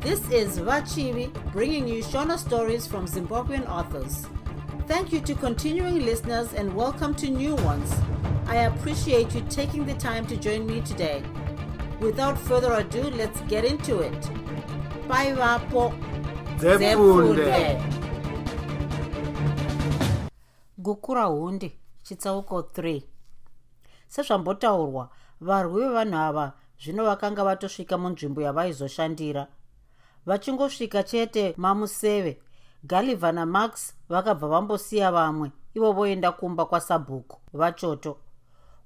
This is Vachivi bringing you Shona stories from Zimbabwean authors. Thank you to continuing listeners and welcome to new ones. I appreciate you taking the time to join me today. Without further ado, let's get into it. Bye, Vapo. gukura hundi chitsauko 3 sezvambotaurwa varwi vevanhu ava zvino vakanga vatosvika munzvimbo yavaizoshandira vachingosvika chete mamuseve. Galivha namax vakabva vambosiya vamwe ivo voenda kumba kwasabhuku vachoto.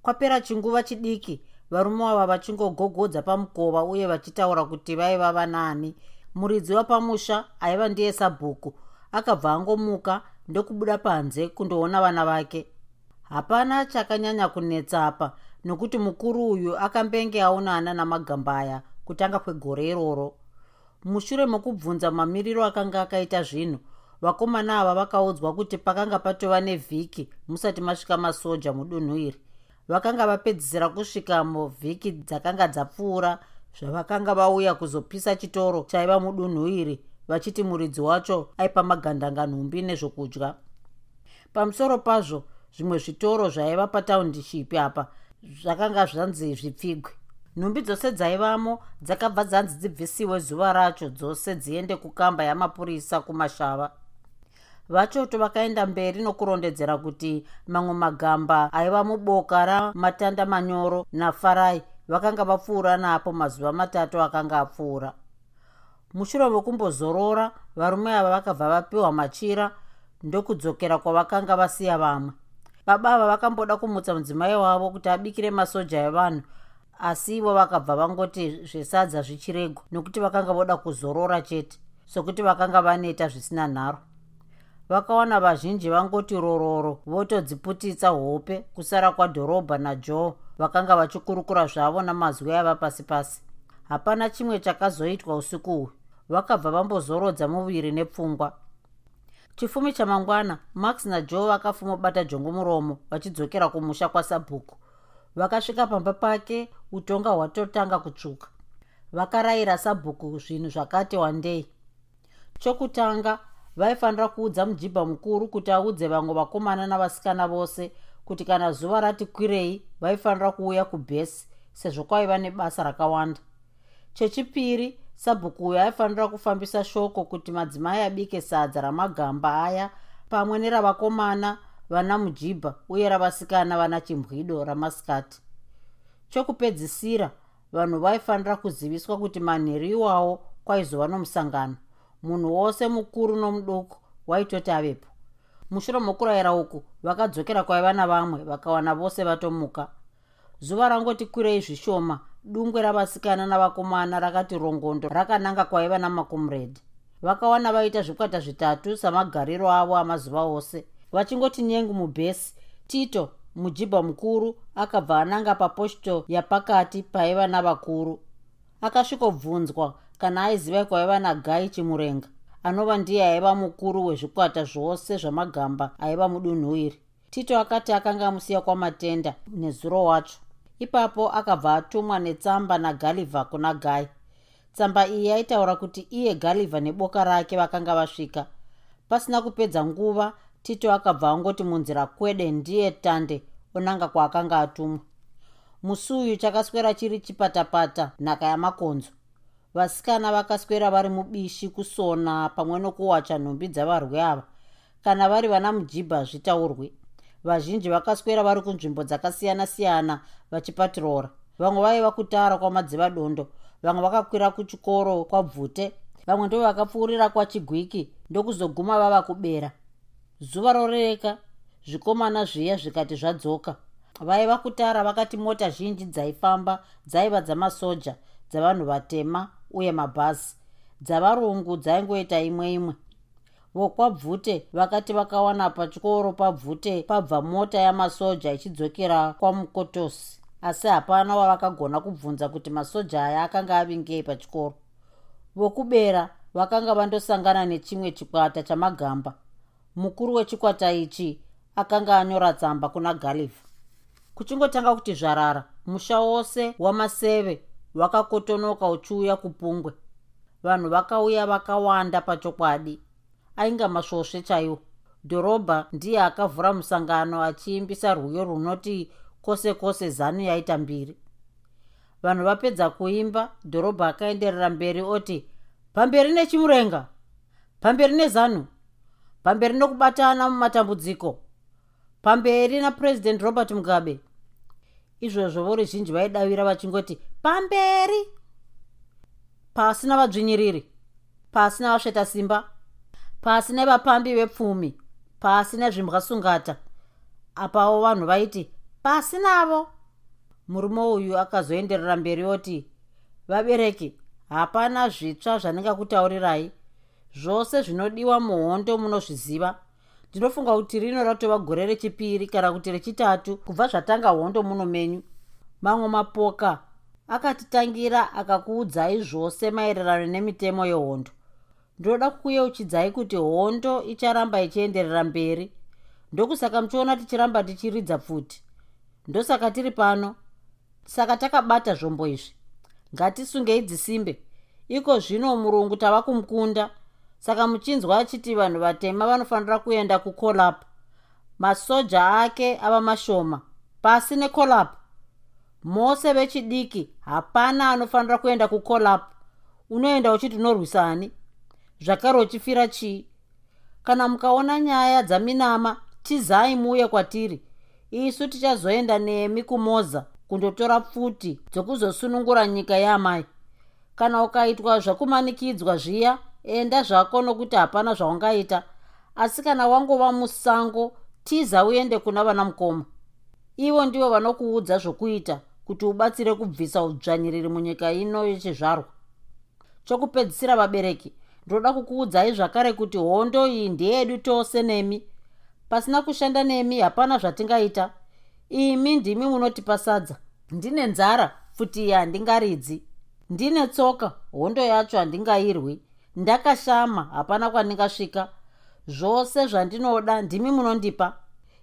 Kwapera chinguva chidiki varume ava vachingogogodza pamukova uye vachitaura kuti vaiva vanaani muridzi wapamusha aiva ndiye sabhuku akabva angomuka ndokubuda panze kundoona vana vake. Hapana chakanyanya kunetsa apa nokuti mukuru uyu akambenge aonana namagambaya kutanga kwegore iroro mushure mokubvunza mamiriro akanga akaita zvinhu vakomana ava vakaudzwa kuti pakanga patova nevhiki musati masvika masoja mudunhu iri vakanga vapedzisira kusvikamo vhiki dzakanga dzapfuura zvavakanga vauya kuzopisa chitoro chaiva mudunhu iri vachiti muridzi wacho aipa magandanga nhumbi nezvokudya. Pamusoro pazvo zvimwe zvitoro zvaiva pataundishipi apa zvakanga zvanzi zvipfigwe nhumbi dzose dzaivamo dzakabva dzanzi dzibvisiwe zuva racho dzose dziende kukamba yamapurisa kumashava. Vachoto vakaenda mberi nokurondedzera kuti mamwe magamba aiva muboka ramatanda manyoro nafarai vakanga vapfuura napo mazuva matatu akanga apfuura. Mushure mekumbozorora varume ava vakabva vapiwa machira ndokudzokera kwavakanga vasiya vamwe. Baba ava vakamboda kumutsa mudzimai wavo kuti abikire masoja evanhu asi ivo vakabva vangoti zvesadza zvichirego nokuti vakanga voda kuzorora chete sokuti vakanga vaneta zvisina nharo. Vakawana vazhinji vangoti rororo votodziputitsa hope kusara kwadhorobha najoe vakanga vachikurukura zvavo namazwi ava pasi pasi. Hapana chimwe chakazoitwa usiku uhwu vakabva vambozorodza muviri nepfungwa. Chifumi chamangwana max najoe vakafumobata jongomuromo vachidzokera kumusha kwasabhuku vakasvika pamba pake utonga hwatotanga kutsvuka vakarayira sabhuku zvinhu zvakati wandei. Chokutanga vaifanira kuudza mujibha mukuru kuti audze vamwe vakomana navasikana vose kuti kana zuva rati kwirei vaifanira kuuya kubhesi sezvo kwaiva nebasa rakawanda. Chechipiri sabhuku uyo aifanira kufambisa shoko kuti madzimai abike sadza ramagamba aya pamwe neravakomana vana mujibha uye ravasikana vana chimbwido ramasikati. Chokupedzisira vanhu vaifanira kuziviswa kuti manheru iwawo kwaizova nomusangano. Munhu wose mukuru nomuduku waitoti avepo. Mushure mokurayira uku vakadzokera kwaiva navamwe vakawana vose vatomuka. Zuva rangoti kwirei zvishoma dungwe ravasikana navakomana rakati rongondo rakananga kwaiva namakomredi vakawana vaita zvikwata zvitatu samagariro avo amazuva ose vachingoti nyengu mubhesi. Tito mujibha mukuru akabva ananga paposhto yapakati paiva navakuru. Akasvikobvunzwa kana aiziva kwaiva nagai chimurenga anova ndiye aiva mukuru wezvikwata zvose zvamagamba aiva mudunhu iri tito akati akanga amusiya kwamatenda nezuro wacho ipapo akabva atumwa netsamba nagalivha kuna gai. Tsamba iyi yaitaura kuti iye galivha neboka rake vakanga vasvika. Pasina kupedza nguva tito akabva angoti munzira kwede ndiye tande onanga kwaakanga atumwa. Musi uyu chakaswera chiri chipatapata nhaka yamakonzo. Vasikana vakaswera vari mubishi kusona pamwe nokuwacha nhumbi dzavarwi ava. Kana vari vana mujibha zvitaurwe. Vazhinji vakaswera vari kunzvimbo dzakasiyana-siyana vachipatirora. Vamwe vaiva kutara kwamadzivadondo vamwe vakakwira kuchikoro kwabvute vamwe ndo vakapfuurira kwachigwiki ndokuzoguma vava kubera zuva roreka zvikomana zviya zvikati zvadzoka. Vaiva kutara vakati mota zhinji dzaifamba dzaiva dzamasoja dzavanhu vatema uye mabhazi. Dzavarungu dzaingoita imwe imwe. Vokwabvute vakati vakawana pachikoro pabvute pabva mota yamasoja ichidzokera kwamukotosi. Asi hapana wavakagona kubvunza kuti masoja aya akanga avingei pachikoro. Vokubera vakanga vandosangana nechimwe chikwata chamagamba mukuru wechikwata ichi akanga anyora tsamba kuna galivha kuchingotanga kuti zvarara musha wose wamaseve wakakotonoka uchiuya kupungwe. Vanhu vakauya vakawanda pachokwadi. Ainga masvosve chaiwo. Dhorobha ndiye akavhura musangano achiimbisa rwiyo runoti kwose kwose zanu yaita mbiri. Vanhu vapedza kuimba dhorobha akaenderera mberi oti pamberi nechimurenga! Pamberi nezanu pamberi nokubatana mumatambudziko pamberi napurezidendi robert mugabe. Izvozvo voruzhinji vaidavira vachingoti pamberi! Pasi navadzvinyiriri pasi navasveta simba pasi nevapambi vepfumi pasi nezvimbwasungata apawo vanhu vaiti pasi navo! Murume uyu akazoenderera mberi oti vabereki hapana zvitsva zvandingakutaurirai zvose zvinodiwa muhondo munozviziva. Ndinofunga kuti rino ratova gore rechipiri kana kuti rechitatu kubva zvatanga hondo muno menyu. Mamwe mapoka akatitangira akakuudzai zvose maererano nemitemo yehondo. Ndinoda kukuyeuchidzai kuti hondo icharamba ichienderera mberi. Ndokusaka muchiona tichiramba tichiridza pfuti. Ndosaka tiri pano. Saka takabata zvombo izvi. Ngatisungei dzisimbe. Iko zvino murungu tava kumukunda saka muchinzwa achiti vanhu vatema vanofanira kuenda kukolap masoja ake ava mashoma pasi nekolap mose vechidiki hapana anofanira kuenda kukolap unoenda uchiti unorwisani? Zvakare uchifira chii? Kana mukaona nyaya dzaminama tizai muuye kwatiri. Isu tichazoenda nemi kumoza kundotora pfuti dzokuzosunungura nyika yaamai. Kana ukaitwa zvakumanikidzwa zviya enda zvako nokuti hapana zvaungaita. Asi kana wangova musango tiza uende kuna vana mukoma ivo ndivo vanokuudza zvokuita kuti ubatsire kubvisa udzvanyiriri munyika ino yechizvarwa. Chokupedzisira vabereki ndinoda kukuudzai zvakare kuti hondo iyi ndeyedu tose nemi. Pasina kushanda nemi hapana zvatingaita. Imi ndimi munotipa sadza. Ndine nzara pfuti iyi handingaridzi. Ndine tsoka hondo yacho handingairwi ndakashama hapana kwandingasvika zvose zvandinoda ndimi munondipa.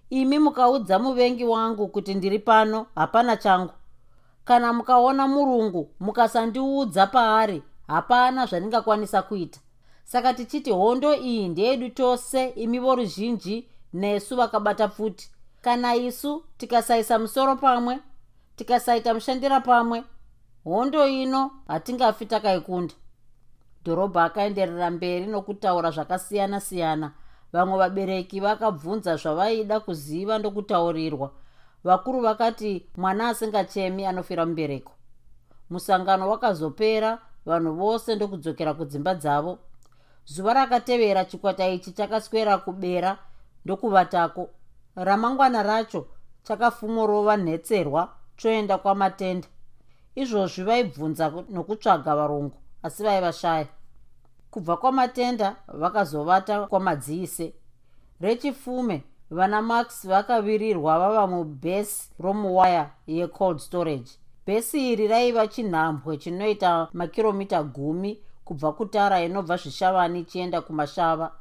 Imi mukaudza muvengi wangu kuti ndiri pano hapana changu. Kana mukaona murungu mukasandiudza paari hapana zvandingakwanisa kuita. Saka tichiti hondo iyi ndeyedu tose imi voruzhinji nesu vakabata pfuti. Kana isu tikasaisa musoro pamwe tikasaita mushandira pamwe hondo ino hatingafi takaikunda dhorobha akaenderera mberi nokutaura zvakasiyana-siyana vamwe vabereki vakabvunza zvavaida kuziva ndokutaurirwa. Vakuru vakati mwana asingachemi anofira mubereko. Musangano wakazopera vanhu vose ndokudzokera kudzimba dzavo. Zuva rakatevera chikwata ichi chakaswera kubera ndokuvatako ramangwana racho chakafumorova nhetserwa choenda kwamatenda izvozvi vaibvunza nokutsvaga varungu asi vaivashaya kubva kwamatenda vakazovata kwamadziise rechifume vana max vakavirirwa vava mubhesi romuwaya yecold storage. Bhesi iri raiva chinhambwe chinoita makiromita gumi kubva kutara inobva zvishavani ichienda kumashava.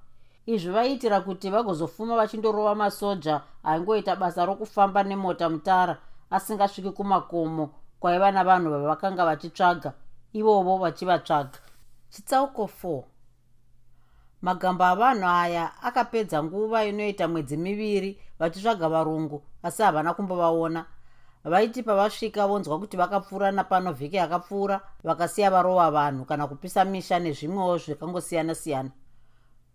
Izvi vaiitira kuti vagozofuma vachindorova masoja aingoita basa rokufamba nemota mutara asingasviki kumakomo kwaiva navanhu vavakanga vachitsvaga ivovo vachivatsvaga. Chitsauko 4 magambo avanhu aya akapedza nguva inoita mwedzi miviri vachitsvaga varungu asi havana kumbovaona. Vaiti pavasvika vonzwa kuti vakapfuura napano vhiki yakapfuura vakasiya varova vanhu kana kupisa misha nezvimwewo zvakangosiyana-siyana.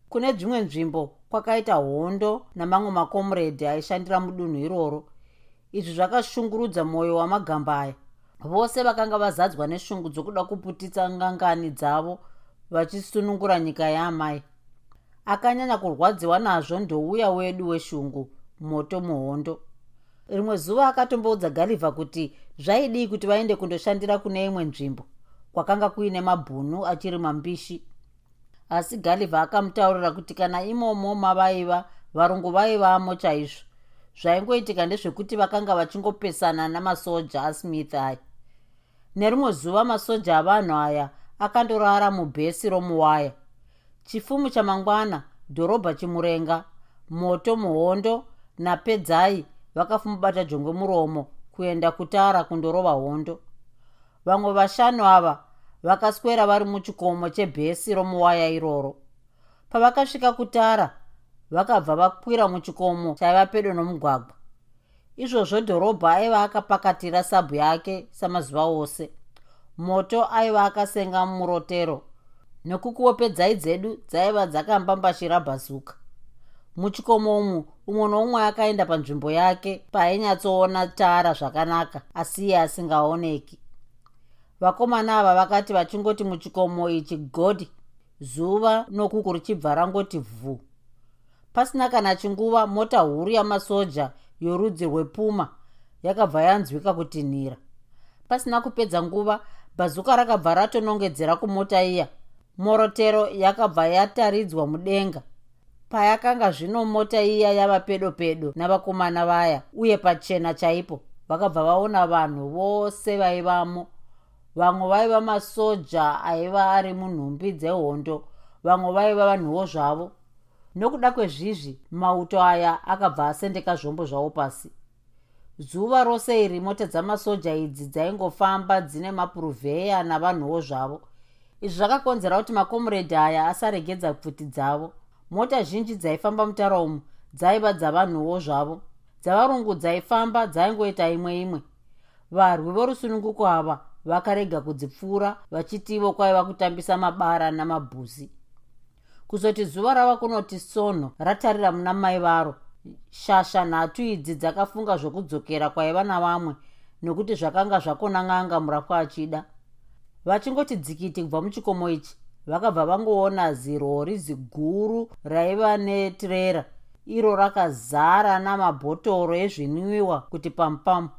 Kune dzimwe nzvimbo kwakaita hondo namamwe makomuredhi aishandira mudunhu iroro. Izvi zvakashungurudza mwoyo wamagamba aya vose vakanga vazadzwa neshungu dzokuda kuputitsa ngangani dzavo vachisunungura nyika yaamai. Akanyanya kurwadziwa nazvo ndouya wedu weshungu moto muhondo. Rimwe zuva akatomboudza galivha kuti zvaidii kuti vaende kundoshandira kune imwe nzvimbo kwakanga kuine mabhunu achiri mambishi? Asi galivha akamutaurira kuti kana imomo mavaiva varungu vaivamo chaizvo zvaingoitika ndezvekuti vakanga vachingopesana namasoja asmith aya. Nerimwe zuva masoja avanhu aya akandorara mubhesi romuwaya. Chifumu chamangwana dhorobha chimurenga moto muhondo napedzai vakafumubata jongwe muromo kuenda kutara kundorova hondo. Vamwe vashanu ava vakaswera vari muchikomo chebhesi romuwaya iroro. Pavakasvika kutara vakabva vakwira muchikomo chaiva pedo nomugwagwa. Izvozvo dhorobha aiva akapakatira sabhu yake samazuva ose. Moto aiva akasenga murotero nekukuwope dzai dzedu dzaiva dzakambambashira bhazuka. Muchikomo umu umwe noumwe akaenda panzvimbo yake painyatsoona tara zvakanaka asiye asingaoneki. Vakomana ava vakati vachingoti muchikomo ichi godi zuva nokuku richibva rangoti vhu pasina kana chinguva mota huru yamasoja yorudzi rwepuma yakabva yanzwika kutinhira. Pasina kupedza nguva bhazuka rakabva ratonongedzera kumota iya. Morotero yakabva yataridzwa mudenga. Payakanga zvino mota iya yava pedo pedo navakomana vaya uye pachena chaipo vakabva vaona vanhu vose vaivamo. Vamwe vaiva masoja aiva ari munhumbi dzehondo vamwe vaiva vanhuwo zvavo nokuda kwezvizvi mauto aya akabva asendeka zvombo zvavo pasi. Zuva rose iri mota dzamasoja idzi dzaingofamba dzine mapuruvheya navanhuwo zvavo. Izvi zvakakonzera kuti makomuredhi aya asaregedza pfuti dzavo. Mota zhinji dzaifamba mutara umu dzaiva dzavanhuwo zvavo. Dzavarungu dzaifamba dzaingoita imwe imwe. Varwi vorusununguko ava vakarega kudzipfuura vachitivo kwaiva kutambisa mabara namabhuzi kuzoti zuva rava kunoti sonho ratarira muna mai varo. Shasha nhatu idzi dzakafunga zvokudzokera kwaiva navamwe nokuti zvakanga zvakona n'anga murapwa achida. Vachingoti dzikiti kubva muchikomo ichi vakabva vangoona zirori ziguru raiva netirera. Iro rakazara namabhotoro ezvinwiwa kuti pamupamu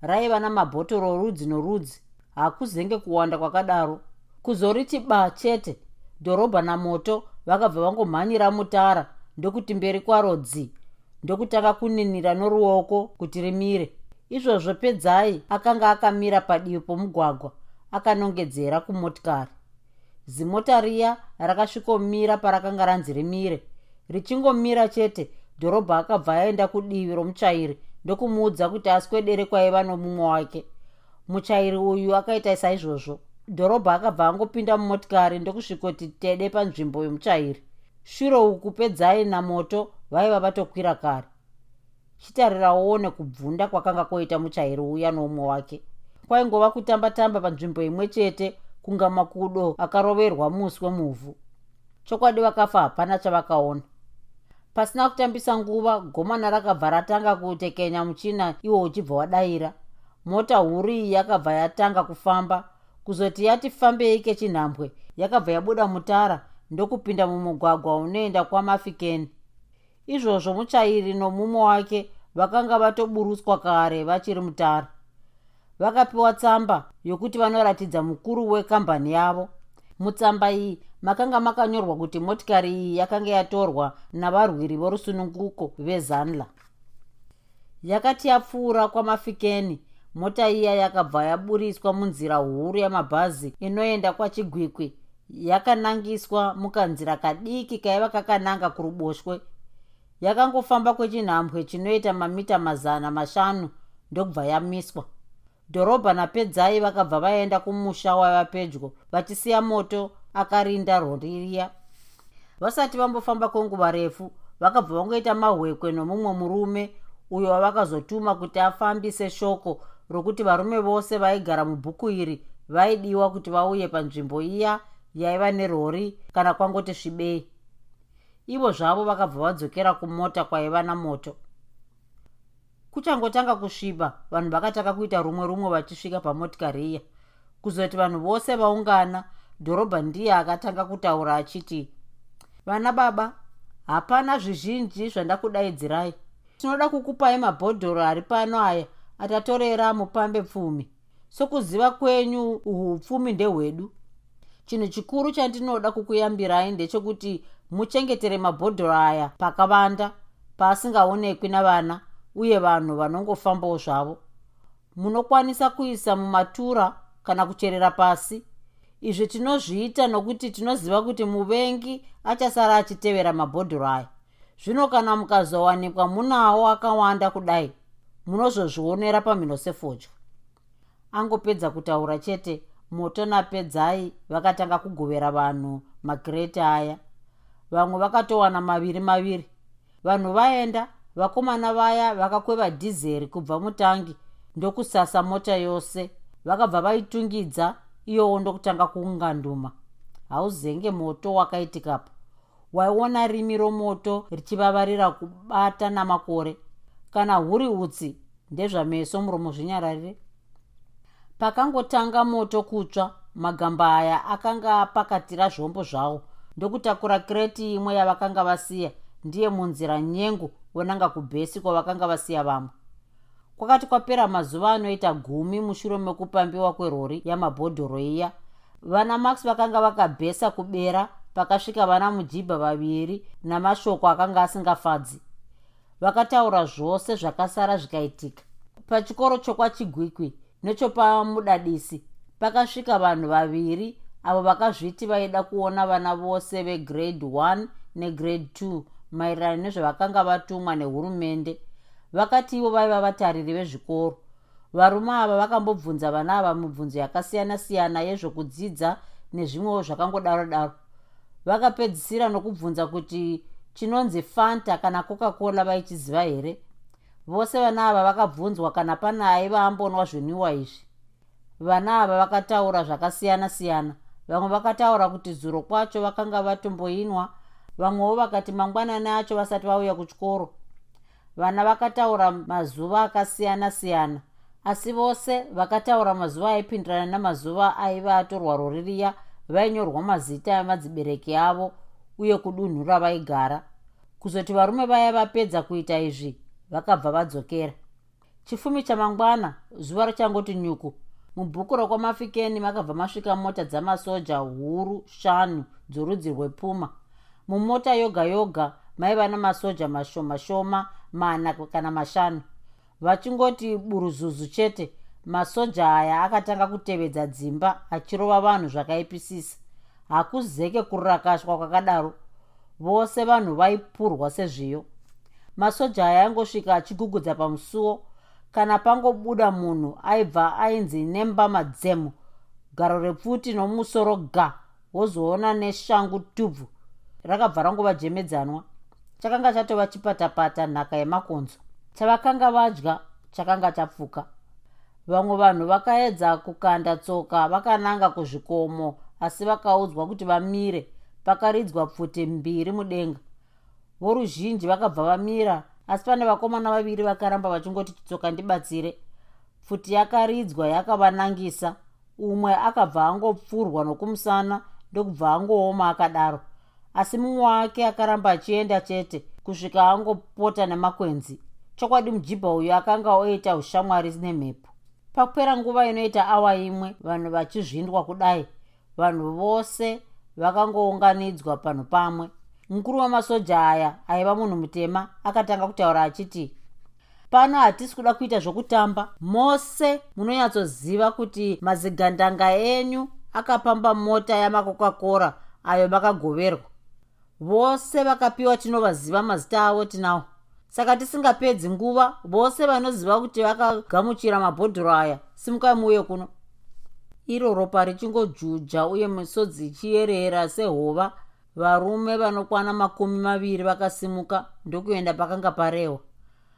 raiva namabhotoro rudzi norudzi hakuzenge kuwanda kwakadaro. Kuzoriti ba chete dhorobha namoto vakabva vangomhanyira mutara ndokuti mberi kwaro dzi ndokutanga kuninira noruoko kuti rimire. Izvozvo pedzai akanga akamira padivi pomugwagwa akanongedzera kumotikari. Zimota riya rakasvikomira parakanga ranzi rimire. Richingomira chete dhorobha akabva aenda kudivi romuchairi ndokumuudza kuti aswedere kwaiva nomumwe wake. Muchairi uyu akaita saizvozvo dhorobha akabva angopinda mumotikari ndokusvikoti tede panzvimbo yomuchairi. Shure uku pedzai namoto vaiva vatokwira kare. Chitarirawo nekubvunda kwakanga kwoita muchairi uya noumwe wake. Kwaingova kutamba-tamba panzvimbo imwe chete kunga makudo akaroverwa muswe muvhu chokwadi vakafa hapana chavakaona. Pasina kutambisa nguva gomana rakabva ratanga kutekenya muchina iwo uchibva wadayira. Mota huru iyi yakabva yatanga kufamba kuzoti yati fambei kechinhambwe yakabva yabuda mutara ndokupinda mumugwagwa unoenda kwamafikeni. Izvozvo muchairi nomumwe wake vakanga vatoburutswa kare vachiri mutara. Vakapiwa tsamba yokuti vanoratidza mukuru wekambani yavo. Mutsamba iyi makanga makanyorwa kuti motikari iyi yakanga yatorwa navarwiri vorusununguko vezanla yakati yapfuura kwamafikeni mota iya yakabva yaburiswa munzira huru yamabhazi inoenda kwachigwikwi yakanangiswa mukanzira kadiki kaiva kakananga kuruboshwe. Yakangofamba kwechinhambwe chinoita mamita mazana mashanu ndokubva yamiswa. Dhorobha napedzai vakabva vaenda kumusha waiva pedyo vachisiya moto akarinda roririya vasati vambofamba kwenguva refu vakabva vangoita mahwekwe nomumwe murume uyo wavakazotuma kuti afambise shoko rokuti varume vose vaigara mubhuku iri vaidiwa kuti vauye panzvimbo iya yaiva nerori kana kwangoti svibei ivo zvavo vakabva vadzokera kumota kwaiva namoto. Kuchangotanga kusviba vanhu vakatanga kuita rumwe rumwe vachisvika pamotikari iya. Kuzoti vanhu vose vaungana dhorobha ndiye akatanga kutaura achiti vana baba hapana zvizhinji zvandakudaidzirai. Tinoda kukupai mabhodhoro ari pano aya atatorera mupambe pfumi. Sokuziva kwenyu uhu upfumi ndehwedu. Chinhu chikuru chandinoda kukuyambirai ndechekuti muchengetere mabhodhoro aya pakavanda paasingaonekwi navana uye vanhu vanongofambawo zvavo. Munokwanisa kuisa mumatura kana kucherera pasi. Izvi tinozviita nokuti tinoziva kuti muvengi achasara achitevera mabhodhoro aya. Zvino kana mukazowanikwa munawo akawanda kudai munozozvionera pamhino sefodya. Angopedza kutaura chete moto napedzai vakatanga kugovera vanhu magireti aya. Vamwe vakatowana maviri maviri. Vanhu vaenda vakomana vaya vakakweva dhizeri kubva mutangi ndokusasa mota yose. Vakabva vaitungidza iyowo ndokutanga kuunganduma. Hauzenge moto wakaitikapo. Waiona rimi romoto richivavarira kubata namakore kana huri utsi ndezvameso muromo zvinyararire pakangotanga moto kutsva magamba aya akanga apakatira zvombo zvavo ndokutakura kreti imwe yavakanga vasiya ndiye munzira nyengu wenanga kubhesi kwavakanga vasiya vamwe. Kwakati kwapera mazuva anoita gumi mushure mekupambiwa kwerori yamabhodhoro iya vana max vakanga vakabhesa kubera pakasvika vana mujibha vaviri namashoko akanga asingafadzi vakataura zvose zvakasara zvikaitika. Pachikoro chokwachigwikwi nechopamudadisi pakasvika vanhu vaviri avo vakazviti vaida kuona vana vose vegrade 1 negrade 2 maererano nezvavakanga vatumwa nehurumende. Vakati ivo vaiva vatariri vezvikoro varume ava vakambobvunza vana ava mibvunzo yakasiyana-siyana yezvokudzidza nezvimwewo zvakangodaro daro vakapedzisira nokubvunza kuti chinonzi fanta kana coca-cola vaichiziva here? Vose vana ava vakabvunzwa kana pane aiva ambonwa zvinwiwa izvi. Vana ava vakataura zvakasiyana-siyana vamwe vakataura kuti zuro kwacho vakanga vatomboinwa. Vamwewo vakati mangwanani acho vasati vauya kuchikoro. Vana vakataura mazuva akasiyana-siyana asi vose vakataura mazuva aipindirana namazuva aiva atorwa rori riya vainyorwa mazita emadzibereki avo uye kudunhu ravaigara. Kuzoti varume vaya vapedza kuita izvi vakabva vadzokera. Chifumi chamangwana zuva richangoti nyuku mubhuku rokwamafikeni makabva masvika mota dzamasoja huru shanu dzorudzi rwepuma mumota yoga yoga maiva namasoja mashoma shoma mana kana mashanu. Vachingoti buruzuzu chete masoja aya akatanga kutevedza dzimba achirova vanhu zvakaipisisa hakuzeke kurakashwa kwakadaro. Vose vanhu vaipurwa sezviyo. Masoja aya aingosvika achigugudza pamusuwo kana pangobuda munhu aibva ainzi nemba madzemo garo repfuti nomusoro ga wozoona neshangu tubvu rakabva rangova jemedzanwa. Chakanga chatova chipatapata nhaka yemakonzo. Chavakanga vadya chakanga chapfuka. Vamwe vanhu vakaedza kukanda tsoka vakananga kuzvikomo asi vakaudzwa kuti vamire pakaridzwa pfuti mbiri mudenga. Voruzhinji vakabva vamira asi pane vakomana vaviri vakaramba vachingoti chitsoka ndibatsire. Pfuti yakaridzwa yakavanangisa umwe akabva angopfurwa nokumusana ndokubva angooma akadaro asi mumwe wake akaramba achienda chete kusvika angopota nemakwenzi. Chokwadi mujibha uyu akanga oita ushamwari nemhepo. Pakupera nguva inoita awa imwe vanhu vachizvindwa kudai vanhu vose vakangounganidzwa panhu pamwe. Mukuru wemasoja aya aiva munhu mutema akatanga kutaura achiti pano hatisi kuda kuita zvokutamba. Mose munonyatsoziva kuti mazigandanga enyu akapamba mota yamacoca-cora ayo makagoverwa vose vakapiwa tinovaziva mazita avo tinawo saka tisingapedzi nguva vose vanoziva kuti vakagamuchira mabhodhoro aya. Simukai muuye kuno iro ropa richingojuja uye misodzi ichiyerera sehova. Varume vanokwana makumi maviri vakasimuka ndokuenda pakanga parehwa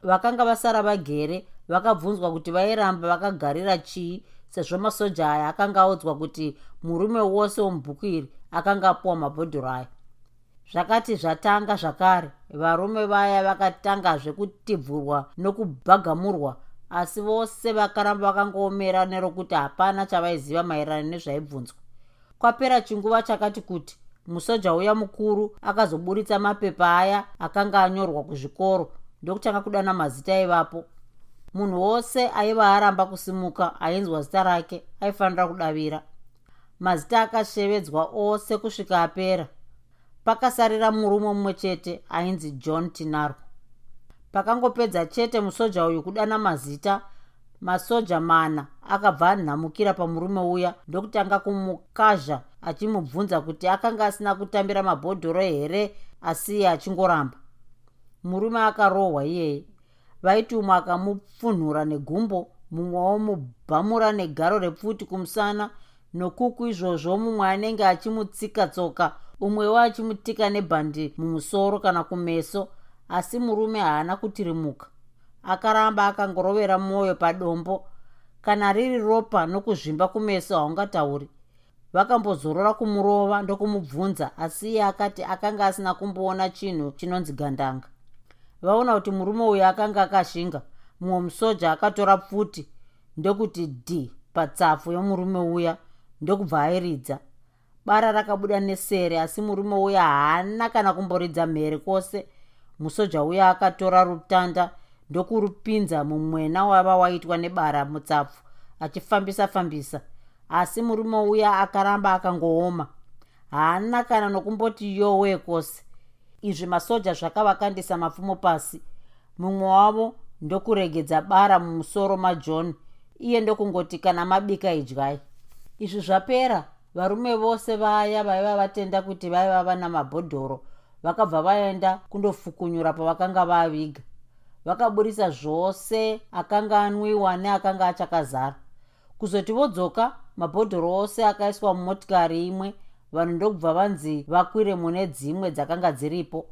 vakanga vasara vagere vakabvunzwa kuti vairamba vakagarira chii sezvo masoja aya akanga audzwa kuti murume wose womubhuku iri akanga apuwa mabhodhoro aya. Zvakati zvatanga zvakare varume vaya vakatangazve kutibvurwa nokubhagamurwa asi vose vakaramba vakangoomera nerokuti hapana chavaiziva maererano nezvaibvunzwa. Kwapera chinguva chakati kuti musoja uya mukuru akazoburitsa mapepa aya akanga anyorwa kuzvikoro ndokutanga kudana mazita aivapo munhu wose aiva aramba kusimuka ainzwa zita rake aifanira kudavira. Mazita akashevedzwa ose kusvika apera. Pakasarira murume mumwe chete ainzi john tinaro pakangopedza chete musoja uyu kudana mazita masoja mana akabva anhamukira pamurume uya ndokutanga kumukazha achimubvunza kuti akanga asina kutambira mabhodhoro here asiye achingoramba. Murume akarohwa iyeye vaiti umwe akamupfunhura negumbo mumwe womubhamura negaro repfuti kumusana nokuku izvozvo mumwe anenge achimutsika tsoka umwewo achimutika nebhandi mumusoro kana kumeso asi murume haana kutirimuka. Akaramba akangorovera mwoyo padombo. Kana riri ropa nokuzvimba kumeso haungatauri. Vakambozorora kumurova ndokumubvunza asi iye akati akanga asina kumboona chinhu chinonzi gandanga. Vaona kuti murume uyu akanga akashinga mumwe musoja akatora pfuti ndokuti d patsafu yomurume uya ndokubva airidza. Bara rakabuda nesere asi murume uya haana kana kumboridza mhere kwose musoja uya akatora rutanda ndokurupinza mumwena wava waitwa nebara mutsapfu achifambisa fambisa. Asi murume uya akaramba akangooma. Haana kana nokumboti yowe kwose izvi masoja zvakavakandisa mapfumo pasi. Mumwe wavo ndokuregedza bara mumusoro majohn iye ndokungoti kana mabika idyai. Izvi zvapera varume vose vaya vaiva vatenda kuti vaiva vana mabhodhoro vakabva vaenda kundofukunyura pavakanga vaviga. Vakaburisa zvose akanga anwiwa neakanga achakazara. Kuzoti vodzoka mabhodhoro ose akaiswa mumotikari imwe vanhu ndokubva vanzi vakwire mune dzimwe dzakanga dziripo.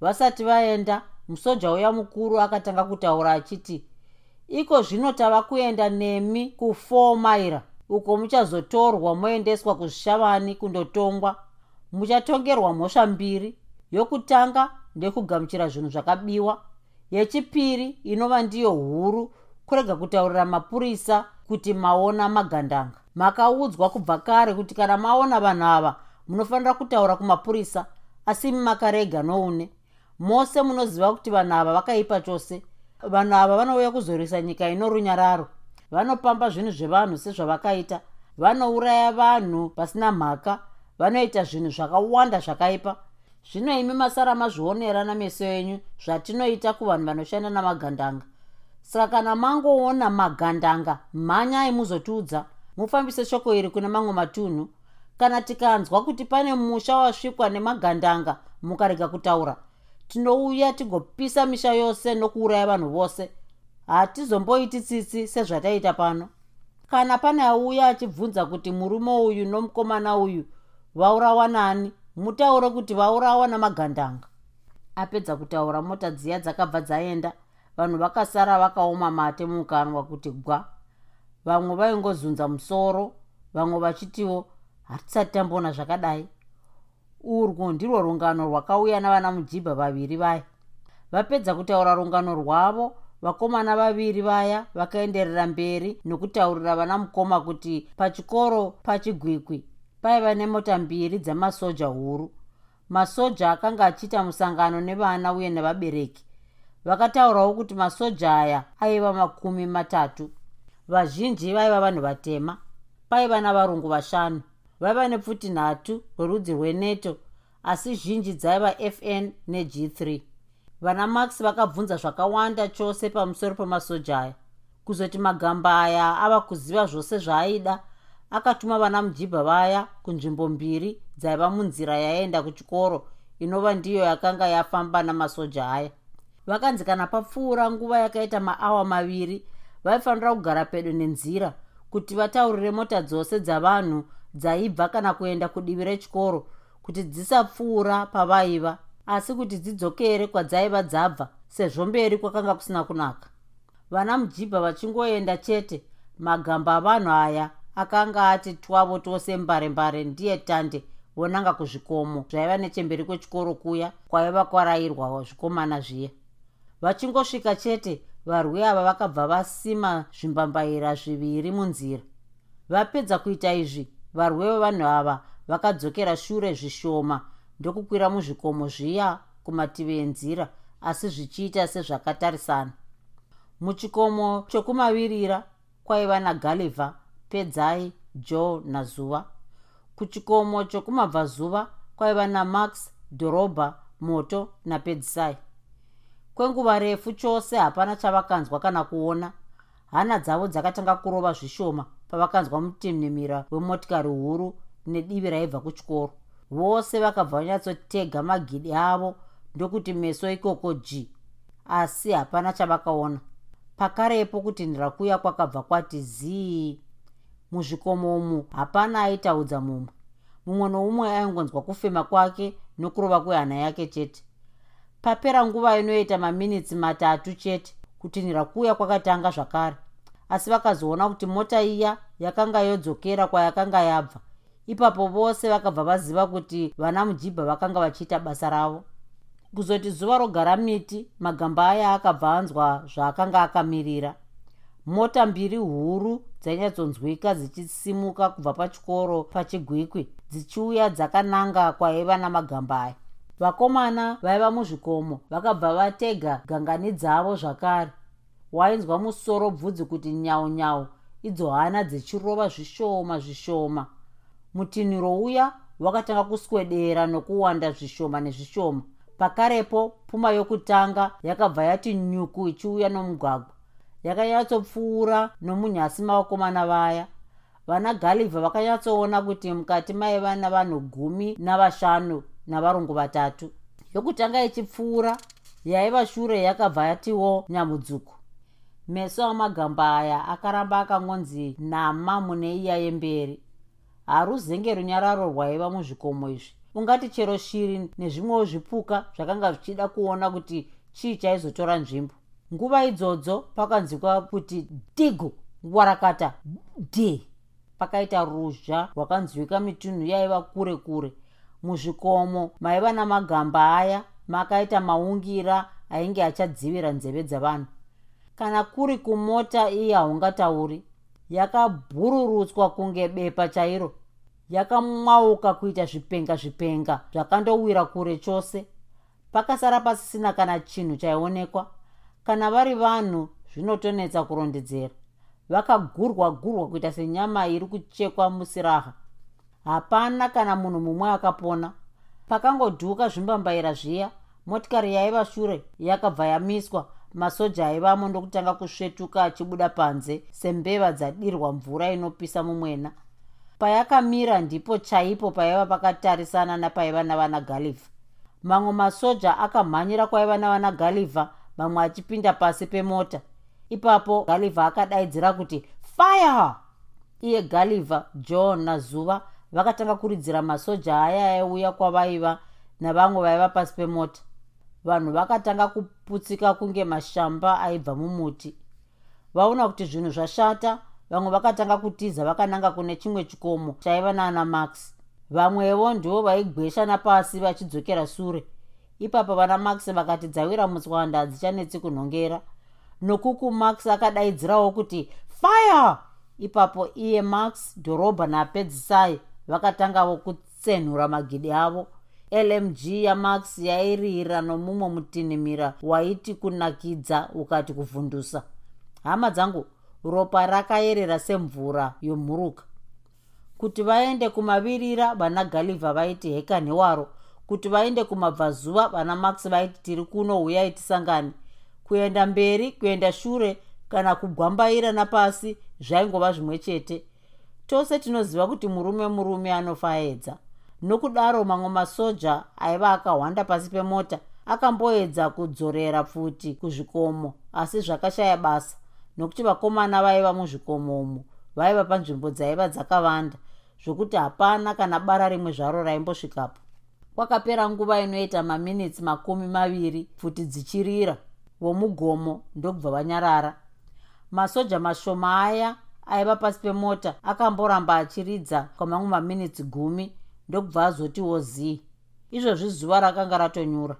Vasati vaenda musoja uya mukuru akatanga kutaura achiti iko zvino tava kuenda nemi ku4 maira uko muchazotorwa moendeswa kuzvishavani kundotongwa. Muchatongerwa mhosva mbiri yokutanga ndekugamuchira zvinhu zvakabiwa. Yechipiri inova ndiyo huru kurega kutaurira mapurisa kuti maona magandanga. Makaudzwa kubva kare kuti kana maona vanhu ava munofanira kutaura kumapurisa asi makarega noune. Mose munoziva kuti vanhu ava vakaipa chose. Vanhu ava vanouya kuzorwisa nyika ino runyararo. Vanopamba zvinhu zvevanhu sezvavakaita. Vanouraya vanhu pasina mhaka. Vanoita zvinhu zvakawanda zvakaipa zvino imi masara mazvionera nameso enyu zvatinoita kuvanhu vanoshanda namagandanga. Saka kana mangoona magandanga mhanyai muzotiudza. Mufambise shoko iri kune mamwe matunhu. Kana tikanzwa kuti pane musha wasvikwa nemagandanga mukarega kutaura. Tinouya tigopisa misha yose nokuuraya vanhu vose. Hatizomboiti tsitsi sezvataita pano. Kana pane auya achibvunza kuti murume uyu nomukomana uyu vaurawa nani mutaure kuti vaurawa namagandanga. Apedza kutaura mota dziya dzakabva dzaenda vanhu vakasara vakaoma mate mukanwa kuti gwa. Vamwe vaingozunza musoro vamwe vachitiwo hatisati tamboona zvakadai. Urwu ndirwo rungano rwakauya navana mujibha vaviri vaya. Vapedza kutaura rungano rwavo vakomana vaviri vaya vakaenderera mberi nokutaurira vana mukoma kuti pachikoro pachigwikwi paiva nemota mbiri dzamasoja huru. Masoja akanga achiita musangano nevana uye nevabereki. Vakataurawo kuti masoja aya aiva makumi matatu. Vazhinji vaiva vanhu vatema. Paiva navarungu vashanu. Vaiva nepfuti nhatu rwerudzi rweneto asi zhinji dzaiva fn neg3 vana max vakabvunza zvakawanda chose pamusoro pemasoja aya. Kuzoti magamba aya ava kuziva zvose zvaaida akatuma vana mujibha vaya kunzvimbo mbiri dzaiva munzira yaenda kuchikoro inova ndiyo yakanga yafamba namasoja aya. Vakanzi kana papfuura nguva yakaita maawa maviri vaifanira kugara pedo nenzira kuti vataurire mota dzose dzavanhu dzaibva kana kuenda kudivi rechikoro kuti dzisapfuura pavaiva asi kuti dzidzokere kwadzaiva dzabva sezvo mberi kwakanga kusina kunaka. Vana mujibha vachingoenda chete magamba avanhu aya akanga ati twavo tose mbare mbare ndiye tande vonanga kuzvikomo. Zvaiva nechemberi kwechikoro kuya kwaiva kwarayirwa zvikomana zviya. Vachingosvika chete varwi ava vakabva vasima zvimbambaira zviviri munzira. Vapedza kuita izvi varwi vevanhu ava vakadzokera shure zvishoma ndokukwira muzvikomo zviya kumativi enzira asi zvichiita sezvakatarisana. Muchikomo chokumavirira kwaiva nagalivha pedzai joe nazuva kuchikomo chokumabvazuva kwaiva namax dhorobha moto napedzisai kwenguva refu chose hapana chavakanzwa kana kuona. Hana dzavo dzakatanga kurova zvishoma pavakanzwa mutinhimira wemotikari huru nedivi raibva kuchikoro. Vose vakabva vanyatsotega magidi avo ndokuti meso ikoko g asi hapana chavakaona. Pakarepo kutinhira kuya kwakabva kwati zii muzvikomo umu. Hapana aitaudza mumwe. Mumwe noumwe aingonzwa kufema kwake nokurova kwehana yake chete. Papera nguva inoita maminitsi matatu chete kutinhira kuuya kwakatanga zvakare. Asi vakazoona kuti mota iya yakanga yodzokera kwayakanga yabva. Ipapo vose vakabva vaziva kuti vana mujibha vakanga vachiita basa ravo. Kuzoti zuva rogara miti magamba aya akabva anzwa zvaakanga akamirira mota mbiri huru dzainyatsonzwika dzichisimuka kubva pachikoro pachigwikwi dzichiuya dzakananga kwaiva namagamba aya vakomana vaiva muzvikomo vakabva vatega gangani dzavo zvakare. Wainzwa musoro bvudzi kuti nyau nyau idzo hana dzichirova zvishoma zvishoma. Mutinhiro uya wakatanga kuswedera nokuwanda zvishoma nezvishoma. Pakarepo pfuma yokutanga yakabva yati nyuku ichiuya nomugwagwa yakanyatsopfuura nomunyasi mavakomana vaya. Vana galivha vakanyatsoona kuti mukati maiva navanhu gumi navashanu navarungu vatatu. Yokutanga ichipfuura yaiva shure yakabva yatiwo nyamudzuku. Meso amagamba aya akaramba akangonzi nama mune iya yemberi. Haruzenge runyararo rwaiva muzvikomo izvi. Ungati chero shiri nezvimwewo zvipuka zvakanga zvichida kuona kuti chii chaizotora nzvimbo nguva idzodzo pakanzwika kuti digo warakata d pakaita ruzha rwakanzwika mitunhu yaiva kure kure. Muzvikomo maiva namagamba aya makaita maungira ainge achadzivira nzeve dzavanhu. Kana kuri kumota iye haungatauri yakabhururutswa kunge bepa chairo. Yakamwauka kuita zvipenga zvipenga zvakandowira kure chose. Pakasara pasisina kana chinhu chaionekwa kana vari vanhu zvinotonetsa kurondedzera. Vakagurwa gurwa kuita senyama iri kuchekwa musiraha. Hapana kana munhu mumwe akapona. Pakangodhuka zvimbambaira zviya motikari yaiva shure yakabva yamiswa. Masoja aivamo ndokutanga kusvetuka achibuda panze sembeva dzadirwa mvura inopisa mumwena. Payakamira ndipo chaipo paiva pakatarisana napaiva navana galivha mamwe masoja akamhanyira kwaiva navana galivha mamwe achipinda pasi pemota. Ipapo galivha akadaidzira kuti fire! Iye galivha john nazuva vakatanga kuridzira masoja aya aiuya kwavaiva navamwe vaiva pasi pemota. Vanhu vakatanga kuputsika kunge mashamba aibva mumuti. Vaona kuti zvinhu zvashata vamwe vakatanga kutiza vakananga kune chimwe chikomo chaiva naana max. Vamwevo ndivo vaigwesha napasi vachidzokera sure ipapo vana max vakati dzawira mutswanda hadzichanetsi kunhongera. Nokuku max akadaidzirawo kuti fire! Ipapo iye max dhorobha napedzisai vakatangavo kutsenhura magidi avo. Lmg yamax yairira nomumwe mutinhimira waiti kunakidza ukati kuvhundusa hama dzangu ropa rakayerera semvura yomhuruka. Kuti vaende kumavirira vana galivha vaiti hekani waro kuti vaende kumabvazuva vana max vaiti tiri kuno huyai tisangane kuenda mberi kuenda shure kana kugwambaira napasi zvaingova zvimwe chete. Tose tinoziva kuti murume murume anofaedza. Nokudaro mamwe masoja aiva akahwanda pasi pemota akamboedza kudzorera pfuti kuzvikomo asi zvakashaya basa nokuti vakomana vaiva muzvikomo umo vaiva panzvimbo dzaiva dzakavanda zvokuti hapana kana bara rimwe zvaro raimbosvikapo kwakapera nguva inoita maminitsi makumi maviri pfuti dzichirira vomugomo ndokubva vanyarara masoja mashoma aya aiva pasi pemota akamboramba achiridza kwamamwe maminitsi gumi ndokubva azotiwo zii izvozvi zuva rakanga ratonyura.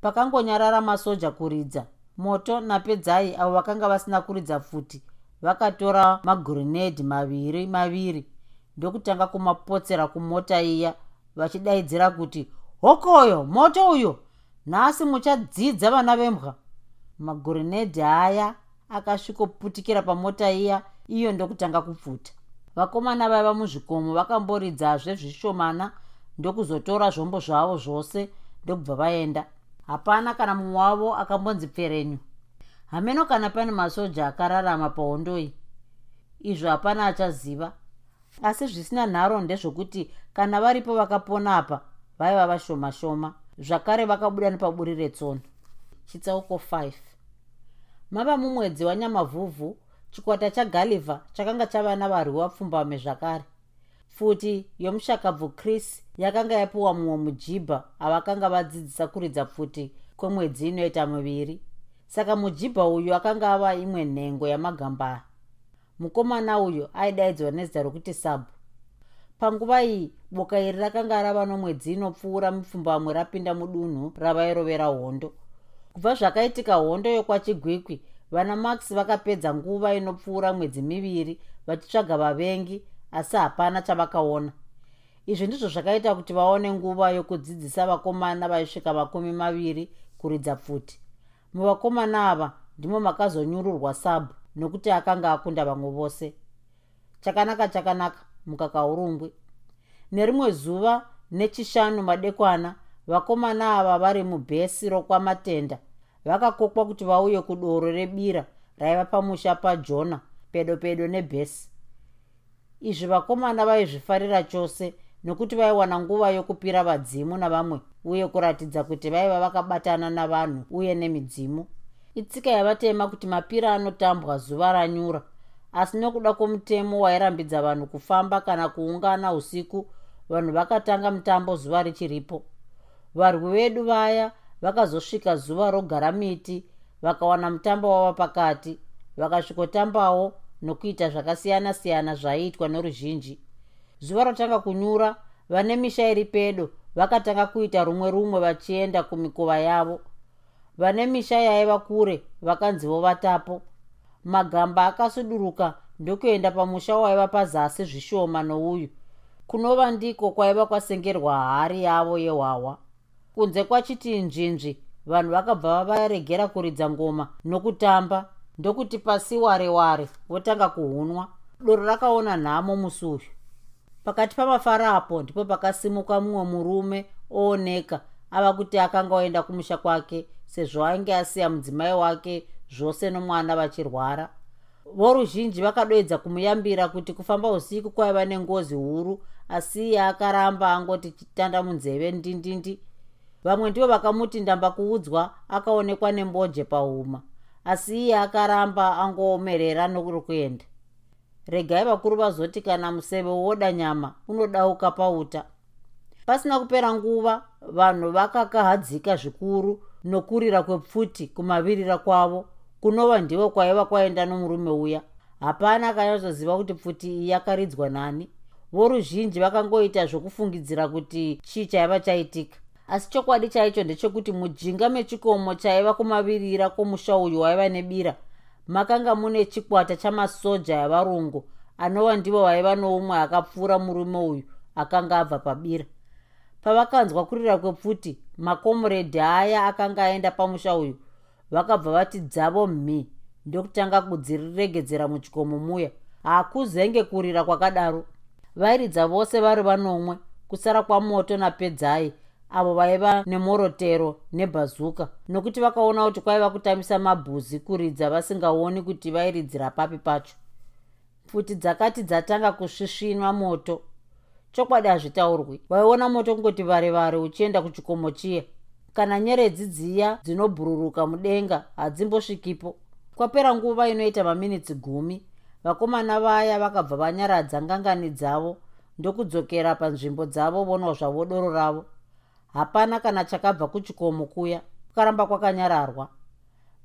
Pakangonyarara masoja kuridza moto napedzai avo vakanga vasina kuridza pfuti vakatora magurinedhi maviri maviri ndokutanga kumapotsera kumota iya vachidaidzira kuti hokoyo moto uyo nhasi muchadzidza vana vembwa. Magurinedhi aya akasvikoputikira pamota iya iyo ndokutanga kupfuta. Vakomana vaiva muzvikomo vakamboridzazve zvishomana ndokuzotora zvombo zvavo zvose ndokubva vaenda. Hapana kana mumwe wavo akambonzi pferenyu. Hameno kana pane masoja akararama paondoi izvo hapana achaziva asi zvisina nharo ndezvokuti kana varipo vakapona apa vaiva vashoma shoma zvakare vakabuda nepaburi retsono. Chitsauko 5 mava mumwedzi wanyamavhuvhu chikwata chagalivha chakanga chava navarwi wapfumbame zvakare. Futi yomushakabvu chris yakanga yapiwa mumwe mujibha avakanga vadzidzisa kuridza pfuti kwemwedzi inoita muviri. Saka mujibha uyu akanga ava imwe nhengo yamagamba mukomana uyu aidaidzwa nezita rokuti sabu. Panguva iyi boka iri rakanga rava nomwedzi inopfuura mipfumbamwe rapinda mudunhu ravairovera hondo. Kubva zvakaitika hondo yokwachigwikwi vana max vakapedza nguva inopfuura mwedzi miviri vachitsvaga vavengi asi hapana chavakaona. Izvi ndizvo zvakaita kuti vaone nguva yokudzidzisa vakomana vaisvika makumi maviri kuridza pfuti muvakomana ava ndimo makazonyururwa sabu nokuti akanga akunda vamwe vose. Chakanaka chakanaka mukakaurungwi nerimwe zuva nechishanu madekwana vakomana ava vari mubhesi rokwamatenda. Vakakokwa kuti vauye kudoro rebira raiva pamusha pajona pedo pedo nebhesi. Izvi vakomana vaizvifarira chose nokuti vaiwana nguva yokupira vadzimu navamwe uye kuratidza kuti vaiva vakabatana navanhu uye nemidzimu itsika yavatema kuti mapira anotambwa zuva ranyura. Asi nokuda kwomutemo wairambidza vanhu kufamba kana kuungana usiku vanhu vakatanga mutambo zuva richiripo. Varwi vedu vaya vakazosvika zuva rogara miti vakawana mutambo wava pakati vakasvikotambawo nokuita zvakasiyana-siyana zvaiitwa noruzhinji. Zuva ratanga kunyura vane misha iri pedo vakatanga kuita rumwe rumwe vachienda kumikova yavo vane misha yaiva kure vakanzivo vatapo. Magamba akasuduruka ndokuenda pamusha waiva pazasi zvishoma nouyu. Kunova ndiko kwaiva kwasengerwa hari yavo yehwahwa kunze kwachiti nzvinzvi vanhu vakabva varegera kuridza ngoma nokutamba ndokuti pasi ware ware votanga kuhunwa. Doro rakaona nhamo musi uyu. Pakati pamafarapo ndipo pakasimuka mumwe murume ooneka ava kuti akanga oenda kumusha kwake sezvo ainge asiya mudzimai wake zvose nomwana vachirwara. Voruzhinji vakadoedza kumuyambira kuti kufamba usiku kwaiva nengozi huru asi iye akaramba angoti chitanda munzeve ndindindi. Vamwe ndivo vakamuti ndamba kuudzwa akaonekwa nemboje pauma asi iye akaramba angoomerera nokuenda regai vakuru vazoti kana museve woda nyama unodauka pauta. Pasina kupera nguva vanhu vakakahadzika zvikuru nokurira kwepfuti kumavirira kwavo kunova ndivo kwaiva kwaenda nomurume uya. Hapana akanyatsoziva kuti pfuti iyi yakaridzwa nani. Voruzhinji vakangoita zvokufungidzira kuti chii chaiva chaitika. Asi chokwadi chaicho ndechekuti mujinga mechikomo chaiva kumavirira kwomusha uyu waiva nebira makanga mune chikwata chamasoja evarungu anova ndivo vaiva noumwe akapfuura murume uyu akanga abva pabira pavakanzwa kurira kwepfuti makomuredhi aya akanga aenda pamusha uyu vakabva vati dzavo mhi ndokutanga kudziregedzera muchikomo muya. Hakuzenge kurira kwakadaro. Vairidza vose vari vanomwe kusara kwamoto napedzai avo vaiva nemorotero nebhazuka nokuti vakaona kuti kwaiva kutambisa mabhuzi kuridza vasingaoni kuti vairidzira papi pacho. Pfuti dzakati dzatanga kusvisvinwa moto chokwadi hazvitaurwi. Waiona moto kungoti vare vare uchienda kuchikomo chiya? Kana nyeredzi dziya dzinobhururuka mudenga hadzimbosvikipo kwapera nguva inoita maminitsi gumi vakomana vaya vakabva vanyaradza ngangani dzavo ndokudzokera panzvimbo dzavo vonwa zvavo doro ravo. Hapana kana chakabva kuchikomo kuya kukaramba kwakanyararwa.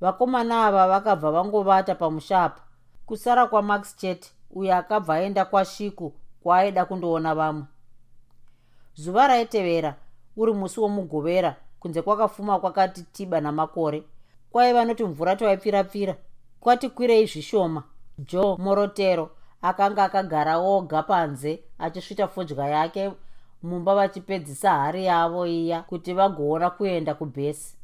Vakomana ava vakabva vangovata pamushapa. Kusara kwamax chete uyo akabva aenda kwashiku kwaaida kundoona vamwe. Zuva raitevera uri musi womugovera kunze kwakafuma kwakati tiba namakore. Kwaiva noti mvura twaipfira-pfira kwati kwirei zvishoma. Joe morotero akanga akagara oga panze achisvita fodya yake mumba vachipedzisa hari yavo iya kuti vagoona kuenda kubhesi.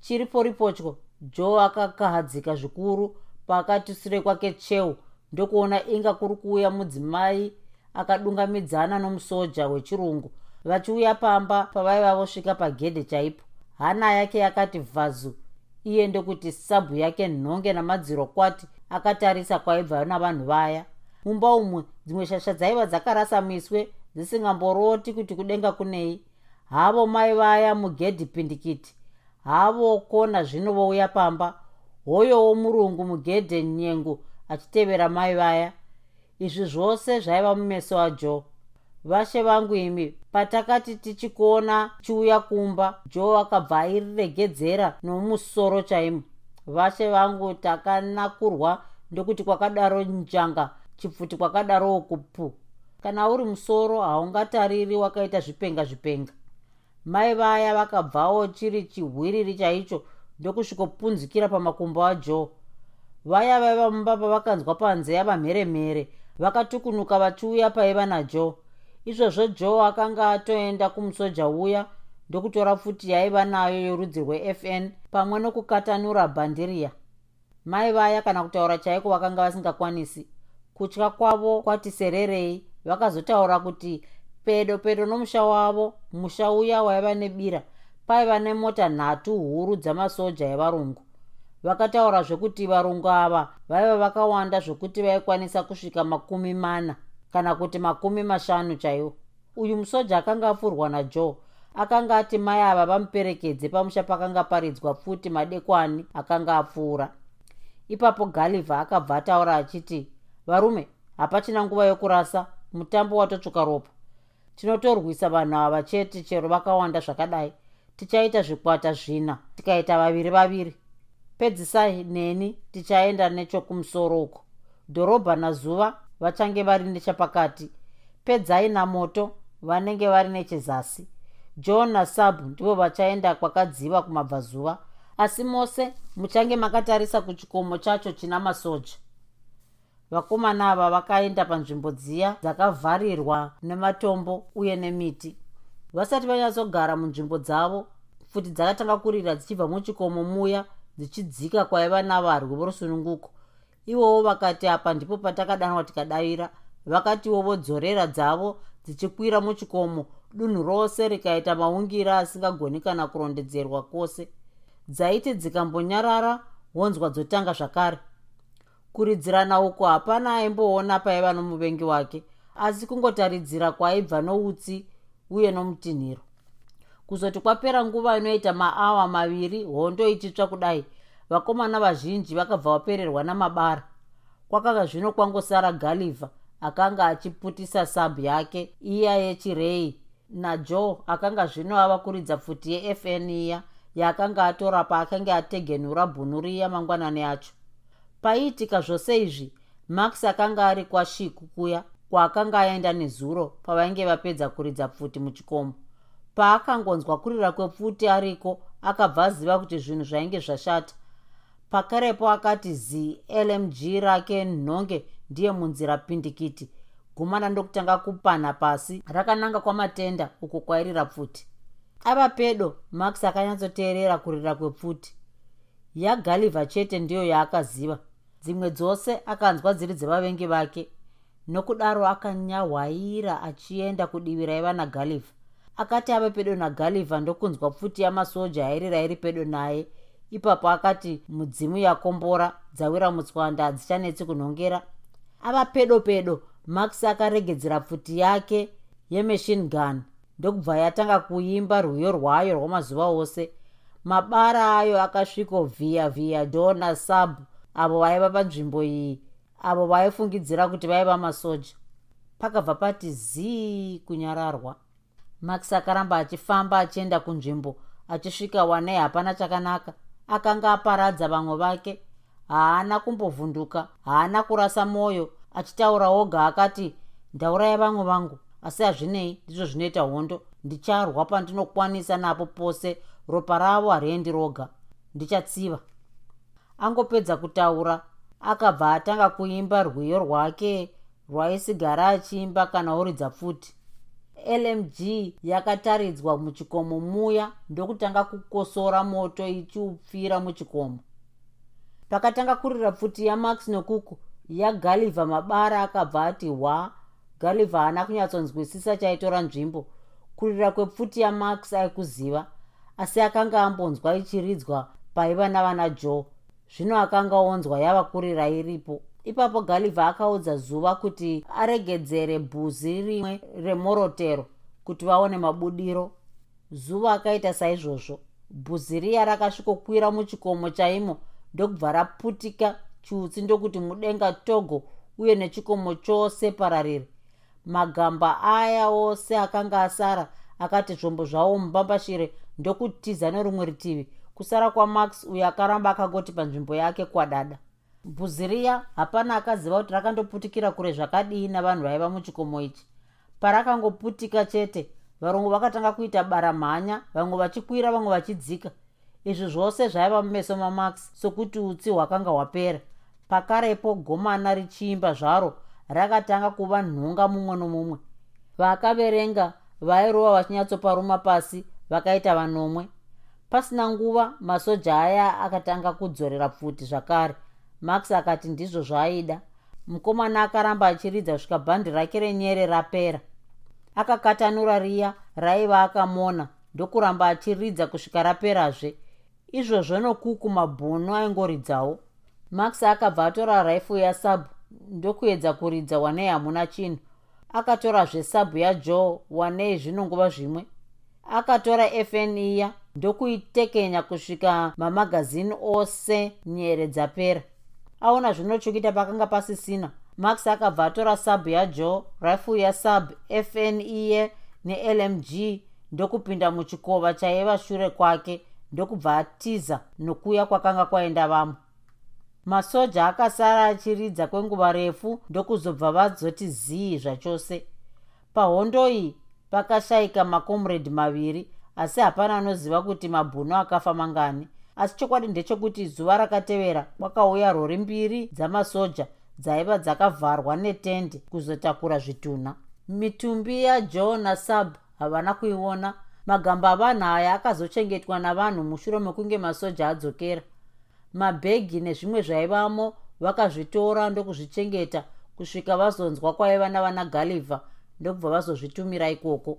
Chiriporipochwo joe akakahadzika zvikuru pakati sure kwake cheu ndokuona inga kuri kuuya mudzimai akadungamidzana nomusoja wechirungu vachiuya pamba pavaiva vosvika pagedhe chaipo. Hana yake yakati vhazu iye ndokuti sabhu yake nhonge namadziro kwati akatarisa kwaibva navanhu vaya. Mumba umwe dzimwe shasha dzaiva dzakarasa miswe dzisingamboroti kuti kudenga kunei. Havo mai vaya mugedhi pindikiti havo kona zvino vouya pamba. Hoyowo murungu mugedhe nyengu achitevera mai vaya izvi zvose zvaiva mumeso wajoe vashe vangu imi patakati tichikuona chiuya kumba joe akabva airiregedzera nomusoro chaimo. Vashe vangu takanakurwa ndokuti kwakadaro njanga chipfuti kwakadarowo kupu. Kana uri musoro haungatariri wakaita zvipenga zvipenga. Mai vaya vakabvawo chiri chihwiriri chaicho ndokusvikopunzikira pamakumbo ajoe vaya vaiva mumba pavakanzwa panze yavamheremhere vakatukunuka vachiuya paiva najoe izvozvo joe akanga atoenda kumusoja uya ndokutora pfuti yaiva nayo yorudzi rwefn pamwe nokukatanura bhandiriya mai vaya kana kutaura chaiko vakanga vasingakwanisi. Kutya kwavo kwati sererei vakazotaura kuti pedo pedo nomusha wavo musha uya waiva nebira. Paiva nemota nhatu huru dzamasoja evarungu vakataura zvekuti varungu ava vaiva vakawanda zvokuti vaikwanisa kusvika makumi mana kana kuti makumi mashanu chaiwo. Uyu musoja akanga apfurwa najoe. Akanga ati mai ava vamuperekedze pamusha pakanga paridzwa pfuti madekwani akanga apfuura. Ipapo galivha akabva ataura achiti varume hapachina nguva yokurasa. Mutambo watotsvuka ropa. Tinotorwisa vanhu ava chete chero vakawanda zvakadai. Tichaita zvikwata zvina. Tikaita vaviri vaviri pedzisai neni tichaenda nechokumusoro uko. Dhorobha nazuva vachange vari nechapakati pedzai namoto vanenge vari nechezasi. John nasabhu ndivo vachaenda kwakadziva kumabvazuva asi mose muchange makatarisa kuchikomo chacho china masoja. Vakomana ava vakaenda panzvimbo dziya dzakavharirwa nematombo uye nemiti. Vasati vanyatsogara munzvimbo dzavo futi dzakatanga kurira dzichibva muchikomo muya dzichidzika kwaiva navarwi vorusununguko. Ivowo vakati apa ndipo patakadanwa tikadavira. Vakatiwo vodzorera dzavo dzichikwira muchikomo. Dunhu rose rikaita maungira asingagoni kana kurondedzerwa kwose. Dzaiti dzikambonyarara honzwa dzotanga zvakare. Kuridzirana uko hapana aimboona paiva nomuvengi wake asi kungotaridzira kwaibva noutsi uye nomutinhiro kuzoti kwapera nguva inoita maawa maviri hondo ichitsva kudai. Vakomana vazhinji vakabva vapererwa namabara. Kwakanga zvino kwangosara galivha akanga achiputisa sabhu yake iya yechirei najoe akanga zvino ava kuridza pfuti yefn iya yaakanga atora paakanga ategenura bhunuriya mangwanani acho. Paiitika zvose izvi max akanga ari kwashiku kuya kwaakanga aenda nezuro pavainge vapedza kuridza pfuti muchikomo paakangonzwa kurira kwepfuti ariko akabva aziva kuti zvinhu zvainge zvashata. Pakarepo akati zi lmg rake nhonge ndiye munzira pindikiti gumana ndokutanga kupanha pasi. Rakananga kwamatenda uko kwairira pfuti. Ava pedo max akanyatsoteerera kurira kwepfuti. Yagalivha chete ndiyo yaakaziva. Dzimwe dzose akanzwa dziri dzevavengi vake. Nokudaro akanyahwaira achienda kudivi raiva nagalivha akati ava pedo nagalivha ndokunzwa pfuti yamasoja yairira iri pedo naye. Ipapo akati mudzimu yakombora dzawira mutswanda hadzichanetsi kunhongera. Ava pedo pedo max akaregedzera pfuti yake yemachine gun ndokubva yatanga kuimba rwiyo rwayo rwamazuva ose. Mabara ayo akasvikovhiya vhiya dona sub avo vaiva panzvimbo iyi avo vaifungidzira kuti vaiva masoja. Pakabva pati zii kunyararwa max akaramba achifamba achienda kunzvimbo achisvika wanei hapana chakanaka. Akanga aparadza vamwe vake. Haana kumbovhunduka haana kurasa mwoyo achitaura oga akati ndauraya vamwe vangu. Asi hazvinei ndizvo zvinoita hondo. Ndicharwa pandinokwanisa napo pose ropa ravo hariendi roga. Ndichatsiva. Angopedza kutaura. Akabva atanga kuimba rwiyo rwake rwaisigara achiimba kana uridza pfuti lmg yakataridzwa muchikomo muya ndokutanga kukosora moto ichiupfira muchikomo. Pakatanga kurira pfuti yamax nokuku yagalivha mabara akabva ati hwa galivha haana kunyatsonzwisisa chaitora nzvimbo. Kurira kwepfuti yamax aikuziva asi akanga ambonzwa ichiridzwa paiva navana joe. Zvino akanga onzwa yava kurira iripo ipapo galivha akaudza zuva kuti aregedzere bhuzi rimwe remorotero kuti vaone mabudiro. Zuva akaita saizvozvo bhuzi riya rakasvikokwira muchikomo chaimo ndokubva raputika chiutsi ndokuti mudenga togo uye nechikomo chose pararire. Magamba aya ose akanga asara akati zvombo zvavo mubambashire ndokutiza nerumwe rutivi. Kusara kwamax uyo akaramba akangoti panzvimbo yake kwadada bvuzi riya hapana akaziva kuti rakandoputikira kure zvakadii navanhu vaiva muchikomo ichi. Parakangoputika chete varungu vakatanga kuita baramhanya vamwe vachikwira vamwe vachidzika. Izvi zvose zvaiva mumeso mamax sokuti utsi hwakanga hwapera. Pakarepo gomana richiimba zvaro rakatanga kuva nhunga mumwe nomumwe. Vakaverenga vairova vachinyatsoparuma pasi vakaita vanomwe. Pasina nguva masoja aya akatanga kudzorera pfuti zvakare max akati ndizvo zvaaida mukomana akaramba achiridza kusvika bhandi rake renyere rapera. Akakatanura riya raiva akamona ndokuramba achiridza kusvika raperazve. Izvozvo nokuku mabhunu aingoridzawo. Max akabva atora raifu yasabu ndokuedza kuridza wanei hamuna chinhu. Akatorazve sabu yajoe wanei zvino nguva zvimwe. Akatora fn iya ndokuitekenya kusvika mamagazini ose nyere dzapera aona zvino chokuita pakanga pasisina. Max akabva atora sabu yajoe rifle yasub fn iye nelmg ndokupinda muchikova chaiva shure kwake ndokubva atiza nokuya kwakanga kwaenda vamwe. Masoja akasara achiridza kwenguva refu ndokuzobva vadzoti zii zvachose. Pahondo iyi pakashayika makomredi maviri asi hapana anoziva kuti mabhunu akafa mangani asi chokwadi ndechekuti zuva rakatevera kwakauya rori mbiri dzamasoja dzaiva dzakavharwa netende kuzotakura zvitunha. Mitumbi yajoe nasab havana kuiona. Magamba avanhu aya akazochengetwa navanhu mushure mekunge masoja adzokera. Mabhegi nezvimwe zvaivamo vakazvitora ndokuzvichengeta kusvika vazonzwa kwaiva navana galivha ndokubva vazozvitumira ikoko